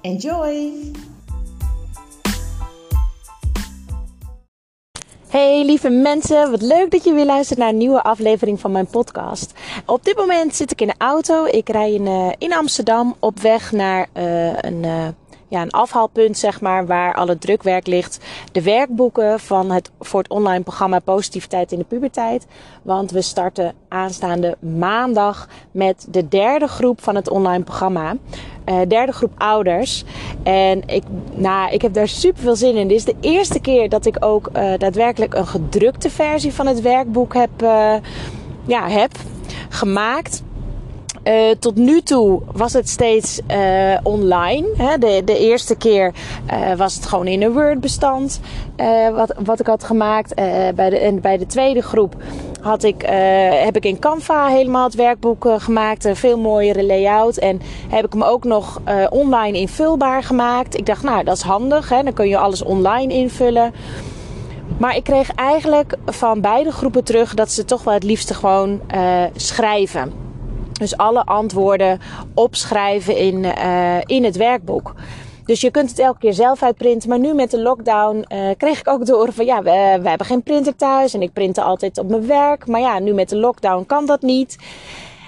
Enjoy! Hey lieve mensen, wat leuk dat je weer luistert naar een nieuwe aflevering van mijn podcast. Op dit moment zit ik in de auto. Ik rij in, uh, in Amsterdam op weg naar uh, een, uh, ja, een afhaalpunt, zeg maar, waar al het drukwerk ligt. De werkboeken van het, voor het online programma Positiviteit in de Puberteit. Want we starten aanstaande maandag met de derde groep van het online programma. Uh, derde groep ouders. En ik, nou, ik heb daar super veel zin in. Dit is de eerste keer dat ik ook uh, daadwerkelijk een gedrukte versie van het werkboek heb, uh, ja, heb gemaakt. Uh, tot nu toe was het steeds uh, online. Hè. De, de eerste keer uh, was het gewoon in een Word-bestand wat, wat ik had gemaakt. bij, de, bij de tweede groep had ik, heb ik in Canva helemaal het werkboek gemaakt. Een veel mooiere layout. En heb ik hem ook nog online invulbaar gemaakt. Ik dacht, nou, dat is handig. Hè. Dan kun je alles online invullen. Maar ik kreeg eigenlijk van beide groepen terug dat ze toch wel het liefste gewoon schrijven. Dus alle antwoorden opschrijven in, uh, in het werkboek. Dus je kunt het elke keer zelf uitprinten. Maar nu met de lockdown uh, kreeg ik ook door van ja, we, we hebben geen printer thuis. En ik printte altijd op mijn werk. Maar ja, nu met de lockdown kan dat niet.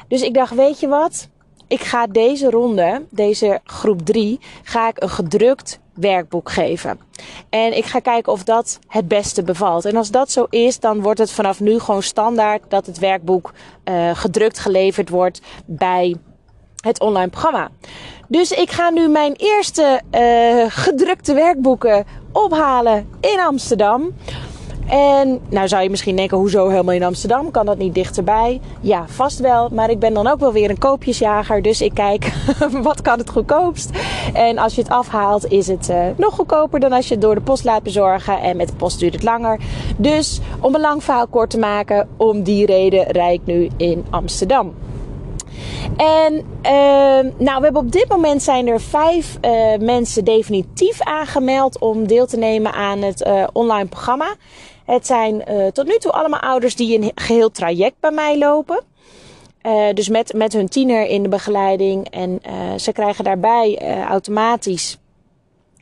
Dus ik dacht, weet je wat? Ik ga deze ronde, deze groep 3, ga ik een gedrukt werkboek geven. En ik ga kijken of dat het beste bevalt. En als dat zo is, dan wordt het vanaf nu gewoon standaard dat het werkboek uh, gedrukt geleverd wordt bij het online programma. Dus ik ga nu mijn eerste uh, gedrukte werkboeken ophalen in Amsterdam. En nou zou je misschien denken, hoezo helemaal in Amsterdam? Kan dat niet dichterbij? Ja, vast wel. Maar ik ben dan ook wel weer een koopjesjager. Dus ik kijk, wat kan het goedkoopst? En als je het afhaalt, is het uh, nog goedkoper dan als je het door de post laat bezorgen. En met de post duurt het langer. Dus om een lang verhaal kort te maken, om die reden rijd ik nu in Amsterdam. En uh, nou, we hebben op dit moment zijn er vijf uh, mensen definitief aangemeld om deel te nemen aan het uh, online programma. Het zijn uh, tot nu toe allemaal ouders die een geheel traject bij mij lopen. Uh, dus met, met hun tiener in de begeleiding. En uh, ze krijgen daarbij automatisch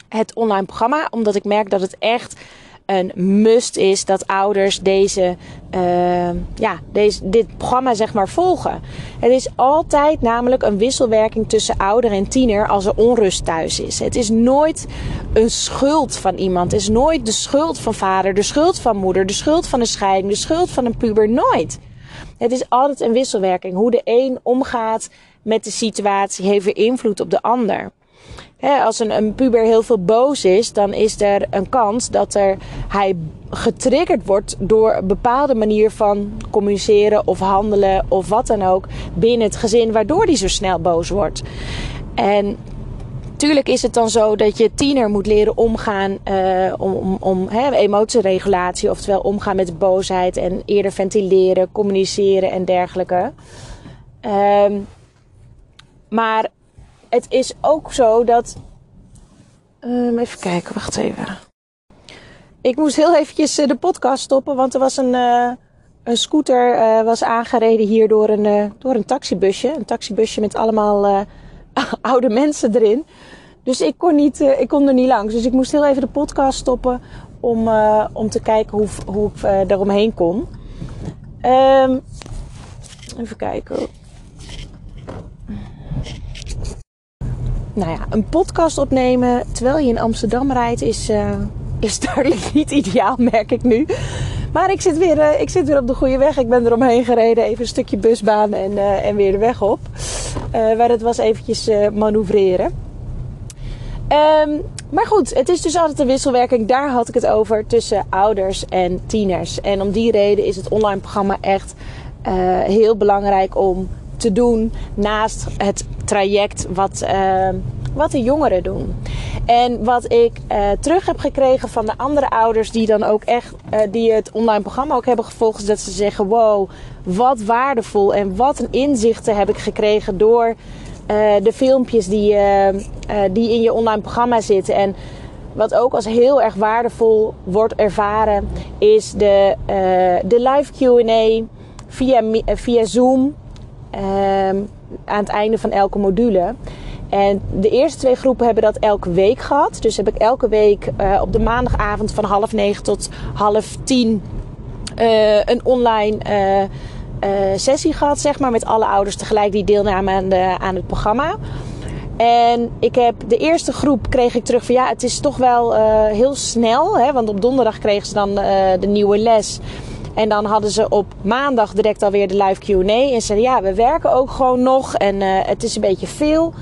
het online programma. Omdat ik merk dat het echt een must is dat ouders deze, uh, ja, deze, dit programma zeg maar volgen. Het is altijd namelijk een wisselwerking tussen ouder en tiener als er onrust thuis is. Het is nooit een schuld van iemand. Het is nooit de schuld van vader, de schuld van moeder, de schuld van een scheiding, de schuld van een puber. Nooit. Het is altijd een wisselwerking. Hoe de een omgaat met de situatie heeft weer invloed op de ander. Als een, een, puber heel veel boos is, dan is er een kans dat er, hij getriggerd wordt door een bepaalde manier van communiceren of handelen of wat dan ook binnen het gezin, waardoor hij zo snel boos wordt. En Tuurlijk is het dan zo dat je tiener moet leren omgaan uh, om, om, om emotieregulatie, oftewel omgaan met boosheid en eerder ventileren, communiceren en dergelijke. Um, maar het is ook zo dat. Um, even kijken, wacht even. Ik moest heel eventjes de podcast stoppen, want er was een, uh, een scooter uh, was aangereden hier door een, door een taxibusje. Een taxibusje met allemaal oude mensen erin. Dus ik kon, niet, ik kon er niet langs. Dus ik moest heel even de podcast stoppen om, om te kijken hoe, hoe ik eromheen kon. Um, even kijken. Nou ja, een podcast opnemen terwijl je in Amsterdam rijdt is, uh, is duidelijk niet ideaal, merk ik nu. Maar ik zit, weer, uh, ik zit weer op de goede weg. Ik ben eromheen gereden, even een stukje busbaan en, uh, en weer de weg op. maar het was eventjes manoeuvreren. Ehm, maar goed, het is dus altijd een wisselwerking. Daar had ik het over tussen ouders en tieners. En om die reden is het online programma echt heel belangrijk om te doen naast het traject wat, uh, wat de jongeren doen. En wat ik uh, terug heb gekregen van de andere ouders die dan ook echt die het online programma ook hebben gevolgd, is dat ze zeggen: wow, wat waardevol en wat een inzichten heb ik gekregen door de filmpjes die, die in je online programma zitten. En wat ook als heel erg waardevol wordt ervaren, is de, de live QA via, via Zoom Ehm, aan het einde van elke module. En de eerste twee groepen hebben dat elke week gehad. Dus heb ik elke week uh, op de maandagavond van half negen tot half tien uh, een online uh, sessie gehad, zeg maar, met alle ouders tegelijk die deelnamen aan, de, aan het programma. En ik heb de eerste groep kreeg ik terug van ja, het is toch wel heel snel. Hè, want op donderdag kregen ze dan de nieuwe les. En dan hadden ze op maandag direct alweer de live QA. En zeiden ja, we werken ook gewoon nog. En uh, het is een beetje veel.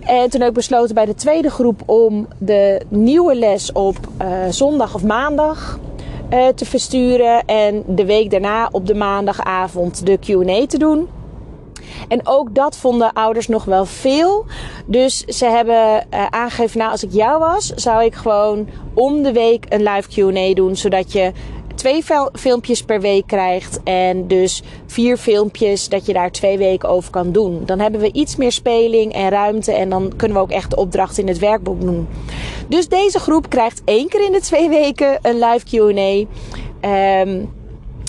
En toen heb ik besloten bij de tweede groep om de nieuwe les op uh, zondag of maandag uh, te versturen. En de week daarna op de maandagavond de QA te doen. En ook dat vonden ouders nog wel veel. Dus ze hebben aangegeven, nou als ik jou was, zou ik gewoon om de week een live Q&A doen. Zodat je twee filmpjes per week krijgt. En dus vier filmpjes dat je daar twee weken over kan doen. Dan hebben we iets meer speling en ruimte. En dan kunnen we ook echt de opdracht in het werkboek doen. Dus deze groep krijgt één keer in de twee weken een live QA. Um,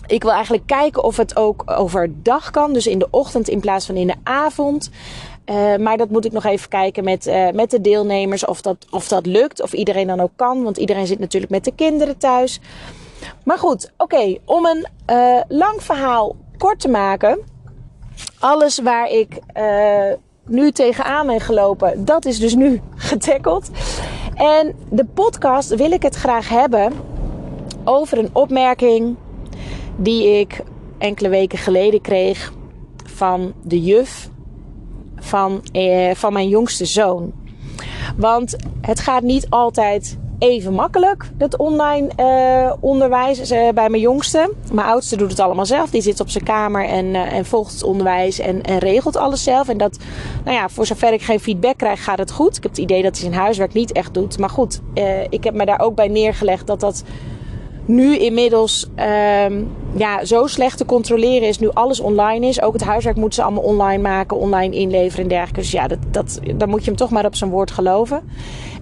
ik wil eigenlijk kijken of het ook overdag kan. Dus in de ochtend in plaats van in de avond. Uh, maar dat moet ik nog even kijken met, uh, met de deelnemers of dat, of dat lukt. Of iedereen dan ook kan. Want iedereen zit natuurlijk met de kinderen thuis. Maar goed, oké, om een uh, lang verhaal kort te maken. Alles waar ik uh, nu tegenaan ben gelopen, dat is dus nu getackeld. En de podcast wil ik het graag hebben over een opmerking die ik enkele weken geleden kreeg van de juf van, eh, van mijn jongste zoon. Want het gaat niet altijd even makkelijk, dat online uh, onderwijs uh, bij mijn jongste. Mijn oudste doet het allemaal zelf. Die zit op zijn kamer en, uh, en volgt het onderwijs en, en, regelt alles zelf. En dat, nou ja, voor zover ik geen feedback krijg, gaat het goed. Ik heb het idee dat hij zijn huiswerk niet echt doet. Maar goed, ik heb me daar ook bij neergelegd dat dat nu inmiddels um, ja, zo slecht te controleren is. Nu alles online is. Ook het huiswerk moeten ze allemaal online maken, online inleveren en dergelijke. Dus ja, dat, dat, dan moet je hem toch maar op zijn woord geloven.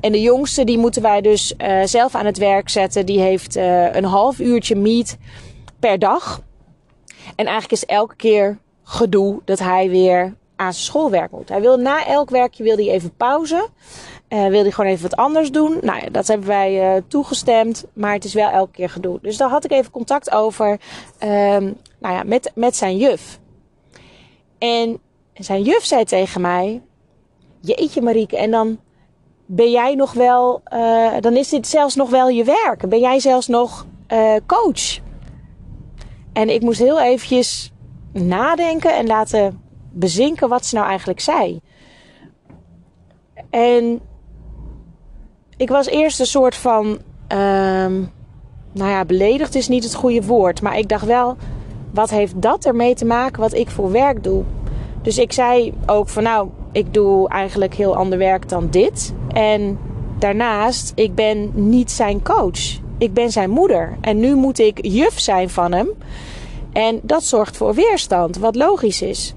En de jongste, die moeten wij dus uh, zelf aan het werk zetten. Die heeft uh, een half uurtje meet per dag. En eigenlijk is elke keer gedoe dat hij weer aan zijn schoolwerk moet. Hij wil na elk werkje wil hij even pauze. Uh, wil hij gewoon even wat anders doen? Nou ja, dat hebben wij uh, toegestemd. Maar het is wel elke keer gedoe. Dus daar had ik even contact over um, nou ja, met, met zijn juf. En zijn juf zei tegen mij: Jeetje, Marieke, en dan ben jij nog wel, uh, dan is dit zelfs nog wel je werk. Ben jij zelfs nog coach? En ik moest heel eventjes nadenken en laten bezinken wat ze nou eigenlijk zei. En ik was eerst een soort van, um, nou ja, beledigd is niet het goede woord. Maar ik dacht wel, wat heeft dat ermee te maken wat ik voor werk doe? Dus ik zei ook van nou, ik doe eigenlijk heel ander werk dan dit. En daarnaast, ik ben niet zijn coach. Ik ben zijn moeder. En nu moet ik juf zijn van hem. En dat zorgt voor weerstand, wat logisch is.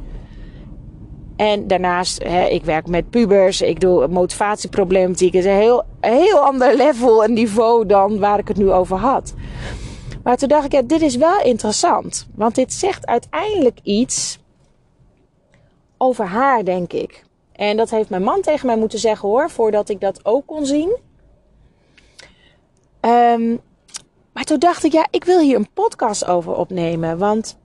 En daarnaast, hè, ik werk met pubers, ik doe motivatieproblematiek. Het is heel, heel ander level en niveau dan waar ik het nu over had. Maar toen dacht ik, ja, dit is wel interessant. Want dit zegt uiteindelijk iets over haar, denk ik. En dat heeft mijn man tegen mij moeten zeggen hoor, voordat ik dat ook kon zien. Um, maar toen dacht ik, ja, ik wil hier een podcast over opnemen. Want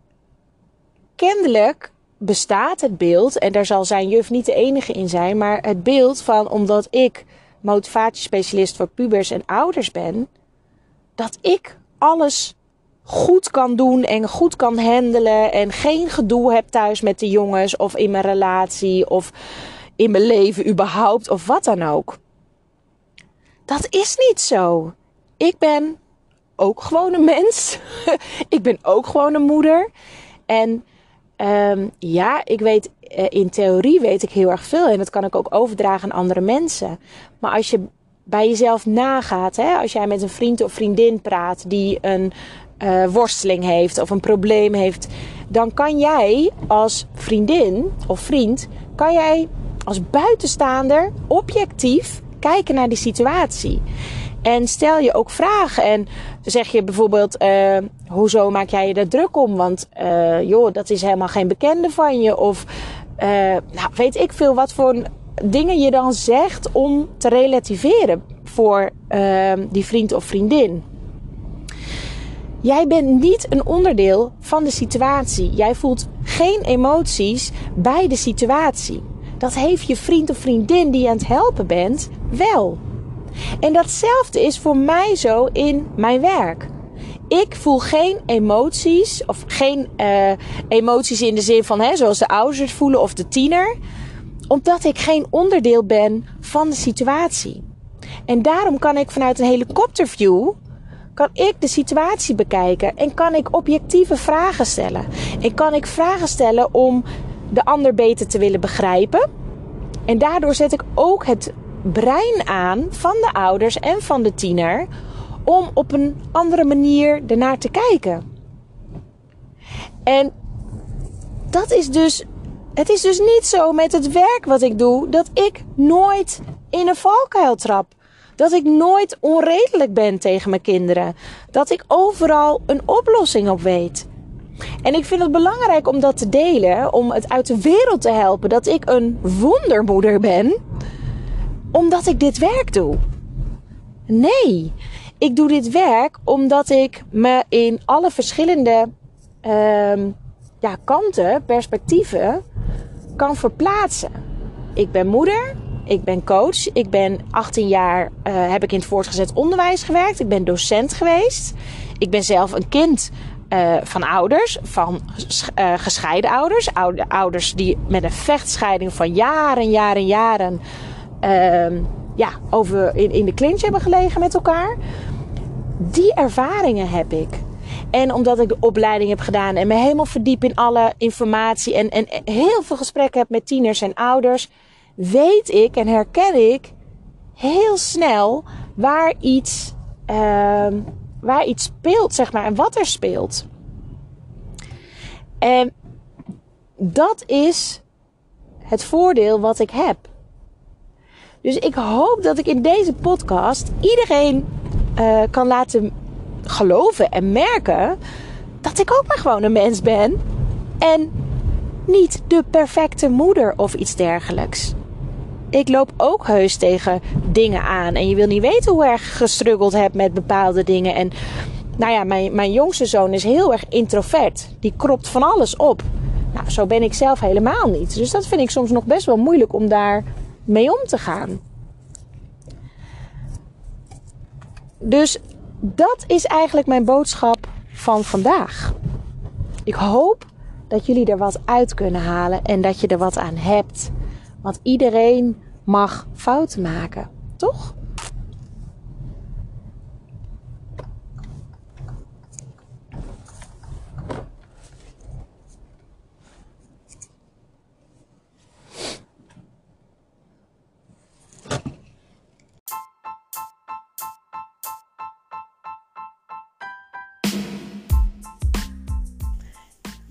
kennelijk bestaat het beeld, en daar zal zijn juf niet de enige in zijn, maar het beeld van omdat ik motivatiespecialist voor pubers en ouders ben, dat ik alles goed kan doen en goed kan handelen en geen gedoe heb thuis met de jongens of in mijn relatie of in mijn leven überhaupt of wat dan ook. dat is niet zo. Ik ben ook gewoon een mens. ik ben ook gewoon een moeder. En um, ja, ik weet in theorie weet ik heel erg veel en dat kan ik ook overdragen aan andere mensen. Maar als je bij jezelf nagaat, hè, als jij met een vriend of vriendin praat die een uh, worsteling heeft of een probleem heeft, dan kan jij als vriendin of vriend, kan jij als buitenstaander objectief kijken naar die situatie. En stel je ook vragen. En zeg je bijvoorbeeld: uh, Hoezo maak jij je daar druk om? Want joh, dat is helemaal geen bekende van je. Of uh, nou, weet ik veel wat voor dingen je dan zegt om te relativeren voor die vriend of vriendin. Jij bent niet een onderdeel van de situatie. Jij voelt geen emoties bij de situatie. Dat heeft je vriend of vriendin die je aan het helpen bent wel. En datzelfde is voor mij zo in mijn werk. Ik voel geen emoties, of geen uh, emoties in de zin van hè, zoals de ouders voelen of de tiener, omdat ik geen onderdeel ben van de situatie. En daarom kan ik vanuit een helikopterview kan ik de situatie bekijken en kan ik objectieve vragen stellen. En kan ik vragen stellen om de ander beter te willen begrijpen. En daardoor zet ik ook het brein aan van de ouders en van de tiener om op een andere manier ernaar te kijken. En dat is dus. Het is dus niet zo met het werk wat ik doe dat ik nooit in een valkuil trap. Dat ik nooit onredelijk ben tegen mijn kinderen. Dat ik overal een oplossing op weet. En ik vind het belangrijk om dat te delen, om het uit de wereld te helpen dat ik een wondermoeder ben omdat ik dit werk doe. Nee, ik doe dit werk omdat ik me in alle verschillende uh, ja, kanten, perspectieven kan verplaatsen. Ik ben moeder, ik ben coach, ik ben 18 jaar uh, heb ik in het voortgezet onderwijs gewerkt, ik ben docent geweest. Ik ben zelf een kind uh, van ouders, van uh, gescheiden ouders, ouders die met een vechtscheiding van jaren, jaren, jaren uh, ja, over in, in de clinch hebben gelegen met elkaar. Die ervaringen heb ik. En omdat ik de opleiding heb gedaan en me helemaal verdiep in alle informatie en, en heel veel gesprekken heb met tieners en ouders, weet ik en herken ik heel snel waar iets, uh, waar iets speelt, zeg maar, en wat er speelt. En dat is het voordeel wat ik heb. Dus ik hoop dat ik in deze podcast iedereen uh, kan laten geloven en merken dat ik ook maar gewoon een mens ben. En niet de perfecte moeder of iets dergelijks. Ik loop ook heus tegen dingen aan. En je wil niet weten hoe erg gestruggeld heb met bepaalde dingen. En nou ja, mijn, mijn jongste zoon is heel erg introvert. Die kropt van alles op. Nou, zo ben ik zelf helemaal niet. Dus dat vind ik soms nog best wel moeilijk om daar mee om te gaan. Dus dat is eigenlijk mijn boodschap van vandaag. Ik hoop dat jullie er wat uit kunnen halen en dat je er wat aan hebt. Want iedereen mag fouten maken, toch?